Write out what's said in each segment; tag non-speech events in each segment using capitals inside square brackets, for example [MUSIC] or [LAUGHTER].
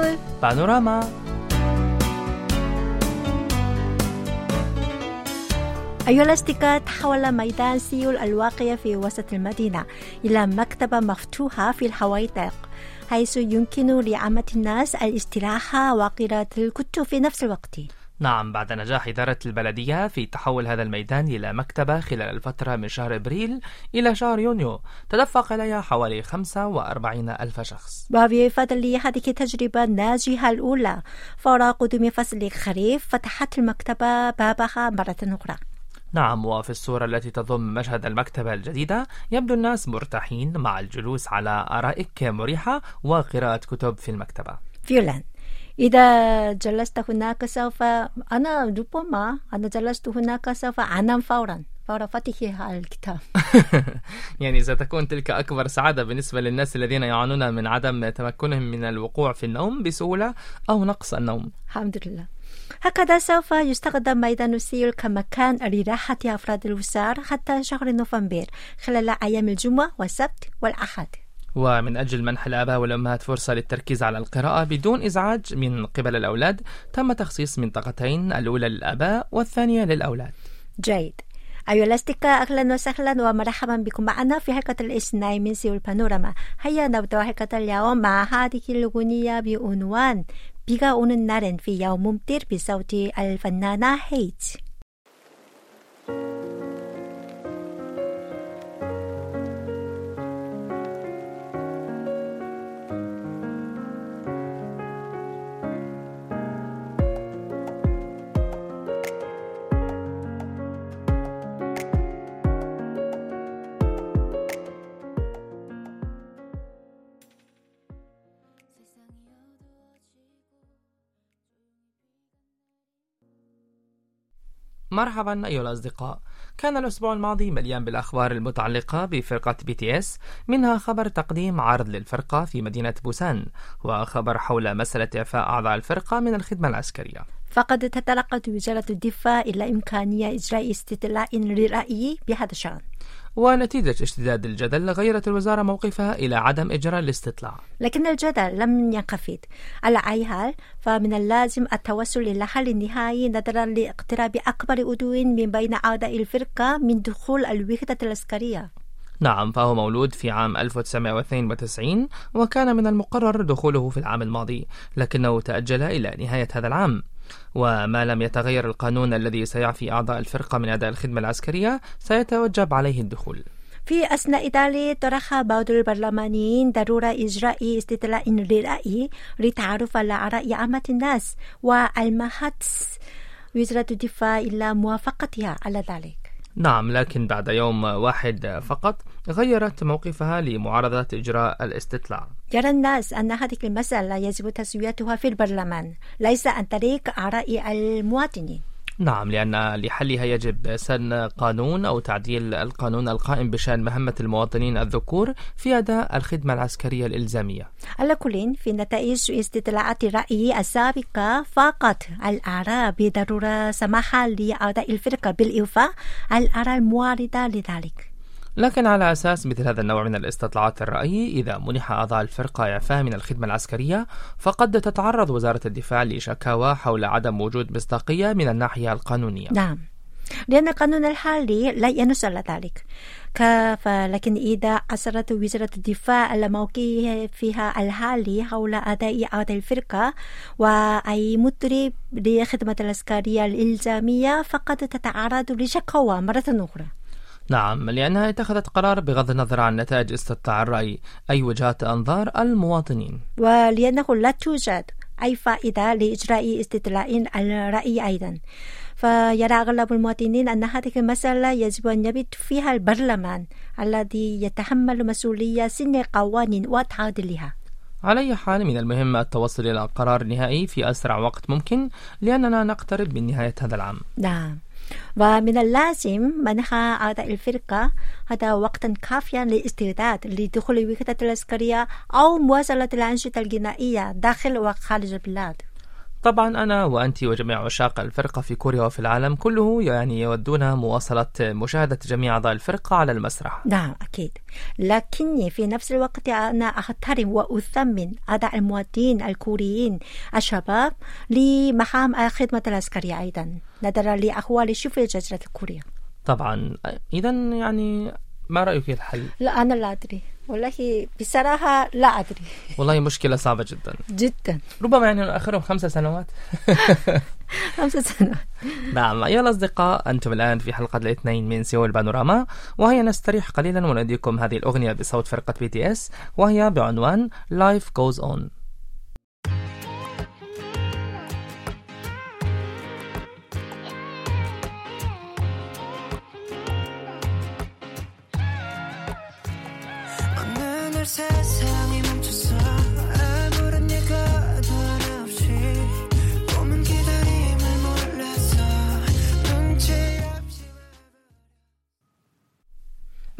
سيول بانوراما أيها الأصدقاء تحول ميدان سيول الواقع في وسط المدينة إلى مكتبة مفتوحة في الحوائط حيث يمكن لعامة الناس الاستراحة وقراءة الكتب في نفس الوقت. نعم بعد نجاح إدارة البلدية في تحول هذا الميدان إلى مكتبة خلال الفترة من شهر إبريل إلى شهر يونيو. تدفق إليها حوالي 45 ألف شخص. وبفضل هذه التجربة الناجحة الأولى فور قدوم فصل الخريف فتحت المكتبة بابها مرة أخرى. نعم وفي الصورة التي تضم مشهد المكتبة الجديدة يبدو الناس مرتاحين مع الجلوس على أرائك مريحة وقراءة كتب في المكتبة. فعلا [LAUGHS] إذا جلست هناك سوف أنا ربما أنا جلست هناك سوف أنام فورا فور فتح الكتاب يعني ستكون تلك أكبر سعادة بالنسبة للناس الذين يعانون من عدم تمكنهم من الوقوع في النوم بسهولة أو نقص النوم. الحمد لله هكذا سوف يستخدم ميدان السيول كمكان لراحة أفراد الأسر حتى شهر نوفمبر خلال أيام الجمعة والسبت والأحد. ومن أجل منح الآباء والأمهات فرصة للتركيز على القراءة بدون إزعاج من قبل الأولاد تم تخصيص منطقتين الأولى للآباء والثانية للأولاد جيد أيها الأصدقاء أهلا وسهلا ومرحبا بكم معنا في حلقة الاثنين من سيول بانوراما هيا نبدأ حلقة اليوم مع هذه الأغنية بعنوان 비가 오는 날엔 في يوم ممطر بصوت الفنانة هيت مرحبا أيها الأصدقاء. كان الأسبوع الماضي مليان بالأخبار المتعلقة بفرقة بي تي اس منها خبر تقديم عرض للفرقة في مدينة بوسان وخبر حول مسألة إعفاء أعضاء الفرقة من الخدمة العسكرية. فقد تطرقت وزارة الدفاع إلى إمكانية إجراء استطلاع للرأي بهذا الشأن. ونتيجة اشتداد الجدل غيرت الوزارة موقفها إلى عدم إجراء الاستطلاع. لكن الجدل لم ينخفض. على أي حال فمن اللازم التوصل إلى حل نهائي نظرا لاقتراب أكبر عضو من بين أعضاء الفرقة من دخول الوحدة العسكرية. نعم فهو مولود في عام 1992 وكان من المقرر دخوله في العام الماضي لكنه تأجل إلى نهاية هذا العام. وما لم يتغير القانون الذي سيعفي أعضاء الفرقة من أداء الخدمة العسكرية سيتوجب عليه الدخول. في أثناء ذلك طرح بعض البرلمانيين ضرورة إجراء استطلاع للرأي للتعرف على آراء عامة الناس والمهت وزارة الدفاع إلى موافقتها على ذلك. نعم لكن بعد يوم واحد فقط غيرت موقفها لمعارضة إجراء الاستطلاع. يرى الناس أن هذه المسألة يجب تسويتها في البرلمان ليس عن طريق آراء المواطنين. نعم لأن لحلها يجب سن قانون أو تعديل القانون القائم بشأن مهمة المواطنين الذكور في أداء الخدمة العسكرية الإلزامية. على كل في نتائج استطلاعات الرأي السابقة فقط الآراء بضرورة سماح لأعضاء الفرقة بالإوفاء الآراء المعارضة لذلك. لكن على أساس مثل هذا النوع من الاستطلاعات الرأي إذا منح أعضاء الفرقة إعفاء من الخدمة العسكرية فقد تتعرض وزارة الدفاع لشكاوى حول عدم وجود مصداقية من الناحية القانونية. نعم. لأن القانون الحالي لا ينص على ذلك. لكن إذا أصرت وزارة الدفاع على موقفها الحالي حول أداء أعضاء الفرقة وأي مطرب لخدمة العسكرية الإلزامية فقد تتعرض لشكوى مرة أخرى. نعم لأنها اتخذت قرار بغض النظر عن نتائج استطلاع الرأي. أي وجهات أنظار المواطنين. ولأنه لا توجد أي فائدة لإجراء استطلاع الرأي أيضا. فيرى أغلب المواطنين أن هذه المسألة يجب أن يبت فيها البرلمان الذي يتحمل مسؤولية سن القوانين وتعديلها على أي حال من المهم التوصل إلى قرار نهائي في أسرع وقت ممكن لأننا نقترب من نهاية هذا العام. نعم. ومن اللازم منح أعضاء الفرقة هذا وقتا كافيا للاستعداد لدخول الوحدة العسكرية أو مواصلة الأنشطة الجنائية داخل وخارج البلاد. طبعا أنا وأنت وجميع عشاق الفرقة في كوريا وفي العالم كله يعني يودون مواصلة مشاهدة جميع أعضاء الفرقة على المسرح. نعم أكيد. لكني في نفس الوقت أنا أحترم وأثمن أداء المؤدين الكوريين الشباب لمهام الخدمة العسكرية أيضا. نظرا لأحوال شبه الجزيرة الكورية. طبعا. إذا يعني ما رأيك في الحل؟ لا أنا لا أدري. والله بصراحة لا أدري. والله مشكلة صعبة جدا. جدا. ربما يعني آخرهم خمسة سنوات. [LAUGHS] خمس سنوات. نعم. أيها الأصدقاء أنتم الآن في حلقة الاثنين من سيول بانوراما وهي نستريح قليلا ونهديكم هذه الأغنية بصوت فرقة بي تي اس وهي بعنوان Life Goes On.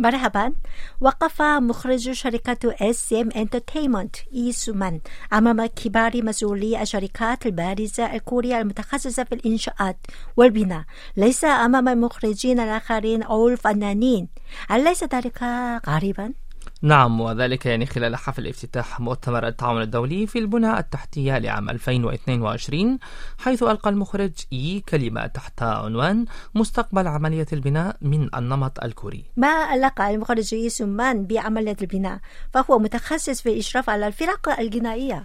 مرحبا. وقف مخرج شركة SM Entertainment اي سومان أمام كبار مسؤولي الشركات البارزة الكورية المتخصصة في الإنشاءات والبناء ليس أمام المخرجين الآخرين أو الفنانين أليس ذلك غريبا؟ نعم وذلك يعني خلال حفل افتتاح مؤتمر التعاون الدولي في البنى التحتية لعام 2022 حيث ألقى المخرج إي كلمة تحت عنوان مستقبل عملية البناء من النمط الكوري. ما علاقة المخرج إي سومان بعملية البناء فهو متخصص في الإشراف على الفرق الجنائية.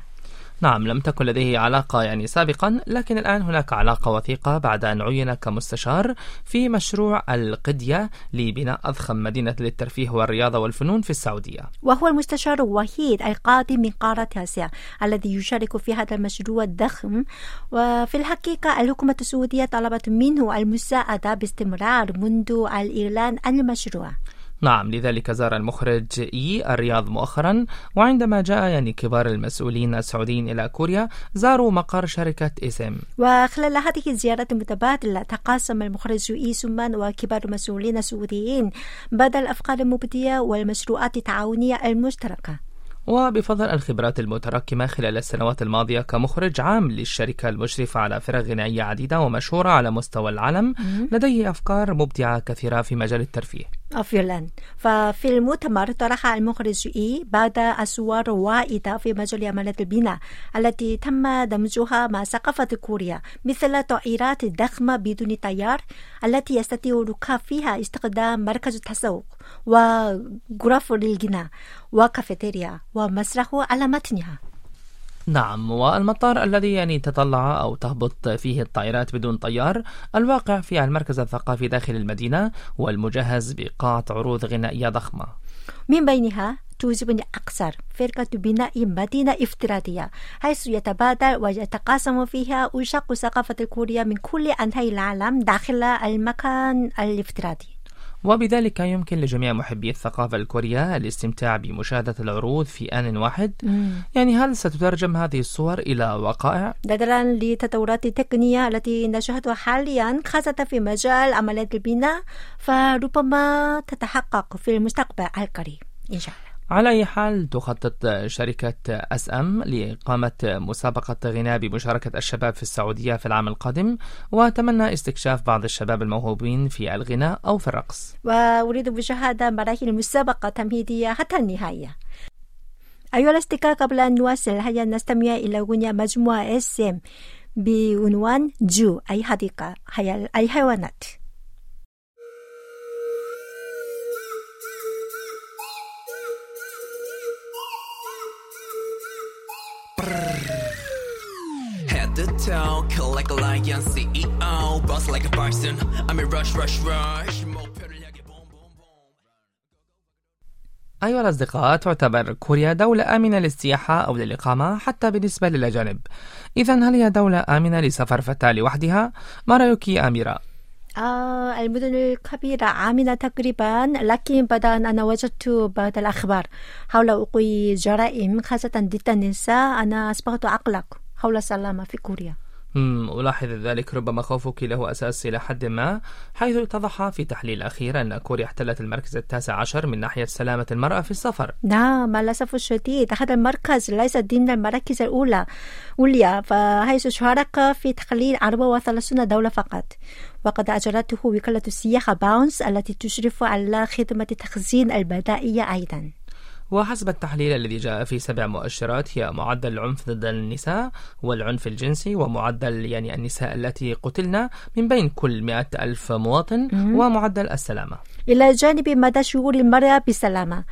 نعم لم تكن لديه علاقة يعني سابقا لكن الآن هناك علاقة وثيقة بعد أن عين كمستشار في مشروع القدية لبناء أضخم مدينة للترفيه والرياضة والفنون في السعودية. وهو المستشار الوحيد القادم من قارة آسيا الذي يشارك في هذا المشروع الضخم. وفي الحقيقة الحكومة السعودية طلبت منه المساعدة باستمرار منذ الإعلان عن المشروع. نعم لذلك زار المخرج إي الرياض مؤخرا وعندما جاء يعني كبار المسؤولين السعوديين إلى كوريا زاروا مقر شركة اسم وخلال هذه الزيارة المتبادلة تقاسم المخرج إي سمان وكبار المسؤولين السعوديين بعض الأفكار المبدية والمشروعات التعاونية المشتركة. وبفضل الخبرات المتراكمة خلال السنوات الماضية كمخرج عام للشركة المشرفة على فرق غنائية عديدة ومشهورة على مستوى العالم لديه أفكار مبدعة كثيرة في مجال الترفيه. فعلا ففي المؤتمر طرح المخرج إي بعض الصور الرائدة في مجال عملية البناء التي تم دمجها مع ثقافة كوريا مثل طائرات ضخمة بدون طيار التي يستطيع الركاب فيها استخدام مركز التسوق وغرف للغناء وكافيتيريا ومسرح على متنها نعم والمطار الذي يعني تطلع أو تهبط فيه الطائرات بدون طيار الواقع في المركز الثقافي داخل المدينة والمجهز بقاعة عروض غنائية ضخمة. من بينها تعجبني أكثر فرقة بناء مدينة افتراضية حيث يتبادل ويتقاسم فيها عشاق ثقافة كوريا من كل أنحاء العالم داخل المكان الافتراضي. وبذلك يمكن لجميع محبي الثقافة الكورية الاستمتاع بمشاهدة العروض في آن واحد. يعني هل ستترجم هذه الصور إلى وقائع؟ نظرا للتطورات التقنية التي نشاهدها حاليا خاصة في مجال عملية البناء فربما تتحقق في المستقبل القريب إن شاء الله. على أي حال تخطط شركة أس أم لإقامة مسابقة غناء بمشاركة الشباب في السعودية في العام القادم وأتمنى استكشاف بعض الشباب الموهوبين في الغناء أو في الرقص. وأريد مشاهدة مراحل المسابقة التمهيدية حتى النهاية. أيها الأصدقاء قبل أن نواصل هيا نستمع إلى أغنية مجموعة اس ام بعنوان Zoo أي حديقة الحيوانات. tiptoe Collect a lion CEO Boss like a bison. I'm in rush rush rush أيها الأصدقاء تعتبر كوريا دولة آمنة للسياحة أو للإقامة حتى بالنسبة للأجانب إذا هل هي دولة آمنة لسفر فتاة لوحدها؟ ما رأيك أميرة؟ آه المدن الكبيرة عاملة تقريبا لكن بعد أن أنا وجدت بعض الأخبار حول وقوع جرائم خاصة ضد النساء أنا أصبحت أقلق حول السلامة في كوريا. ألاحظ ذلك ربما خوفك له أساس إلى حد ما حيث اتضح في تحليل أخير أن كوريا احتلت المركز التاسع عشر من ناحية سلامة المرأة في السفر. نعم للأسف الشديد. هذا المركز ليس ضمن المراكز الأولى أولية فحيث شارك في تقليل 34 دولة فقط. وقد أجرته وكالة السياحة باونس التي تشرف على خدمة تخزين البدائية أيضا. وحسب التحليل الذي جاء في سبع مؤشرات هي معدل العنف ضد النساء والعنف الجنسي ومعدل يعني النساء التي قتلن من بين كل مئة ألف مواطن ومعدل السلامة. إلى جانب مدى شعور المرأة بالسلامة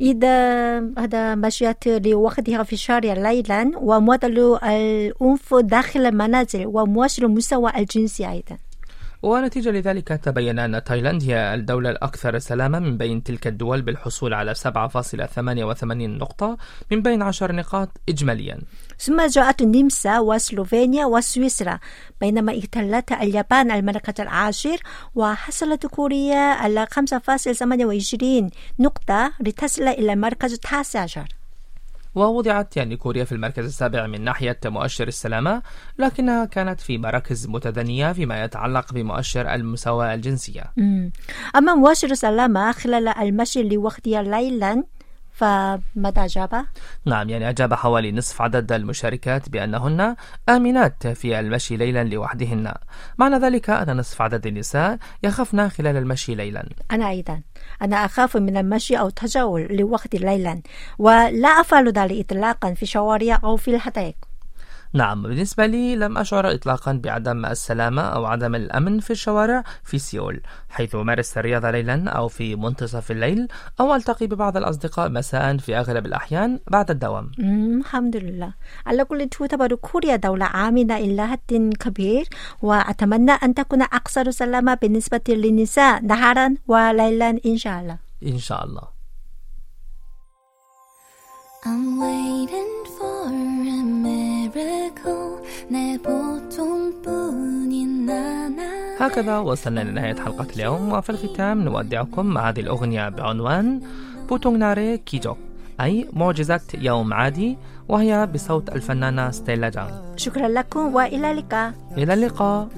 إذا هذا مشيت لوحدها في الشارع ليلا ومعدل العنف داخل المنازل ومؤشر المستوى الجنسي أيضا. ونتيجة لذلك تبين أن تايلاند هي الدولة الأكثر سلامة من بين تلك الدول بالحصول على 7.88 نقطة من بين 10 نقاط إجماليا. ثم جاءت النمسا وسلوفينيا وسويسرا بينما احتلت اليابان المركز العاشر وحصلت كوريا على 5.28 نقطة لتصل إلى المركز التاسع عشر. ووضعت يعني كوريا في المركز السابع من ناحية مؤشر السلامة لكنها كانت في مراكز متدنية فيما يتعلق بمؤشر المساواة الجنسية. أما مؤشر السلامة خلال المشي لوحدها ليلا فماذا أجاب؟ نعم يعني أجاب حوالي نصف عدد المشاركات بأنهن آمنات في المشي ليلا لوحدهن. معنى ذلك أن نصف عدد النساء يخفن خلال المشي ليلا. أنا أيضا. أنا أخاف من المشي أو التجول لوحدي ليلا ولا أفعل ذلك إطلاقا في شوارع أو في الحدائق. نعم بالنسبة لي لم أشعر إطلاقا بعدم السلامة أو عدم الأمن في الشوارع في سيول حيث أمارس الرياضة ليلا أو في منتصف الليل أو ألتقي ببعض الأصدقاء مساء في أغلب الأحيان بعد الدوام. الحمد لله. على كل تعتبر كوريا دولة آمنة إلى حد كبير وأتمنى أن تكون أكثر سلامة بالنسبة للنساء نهارا وليلا إن شاء الله. إن شاء الله. I'm waiting for a man. هكذا وصلنا لنهاية حلقة اليوم وفي الختام نودعكم مع هذه الأغنية بعنوان بوتونغ ناري كيجوك أي معجزة يوم عادي وهي بصوت الفنانة ستيلا جان شكرا لكم وإلى اللقاء إلى اللقاء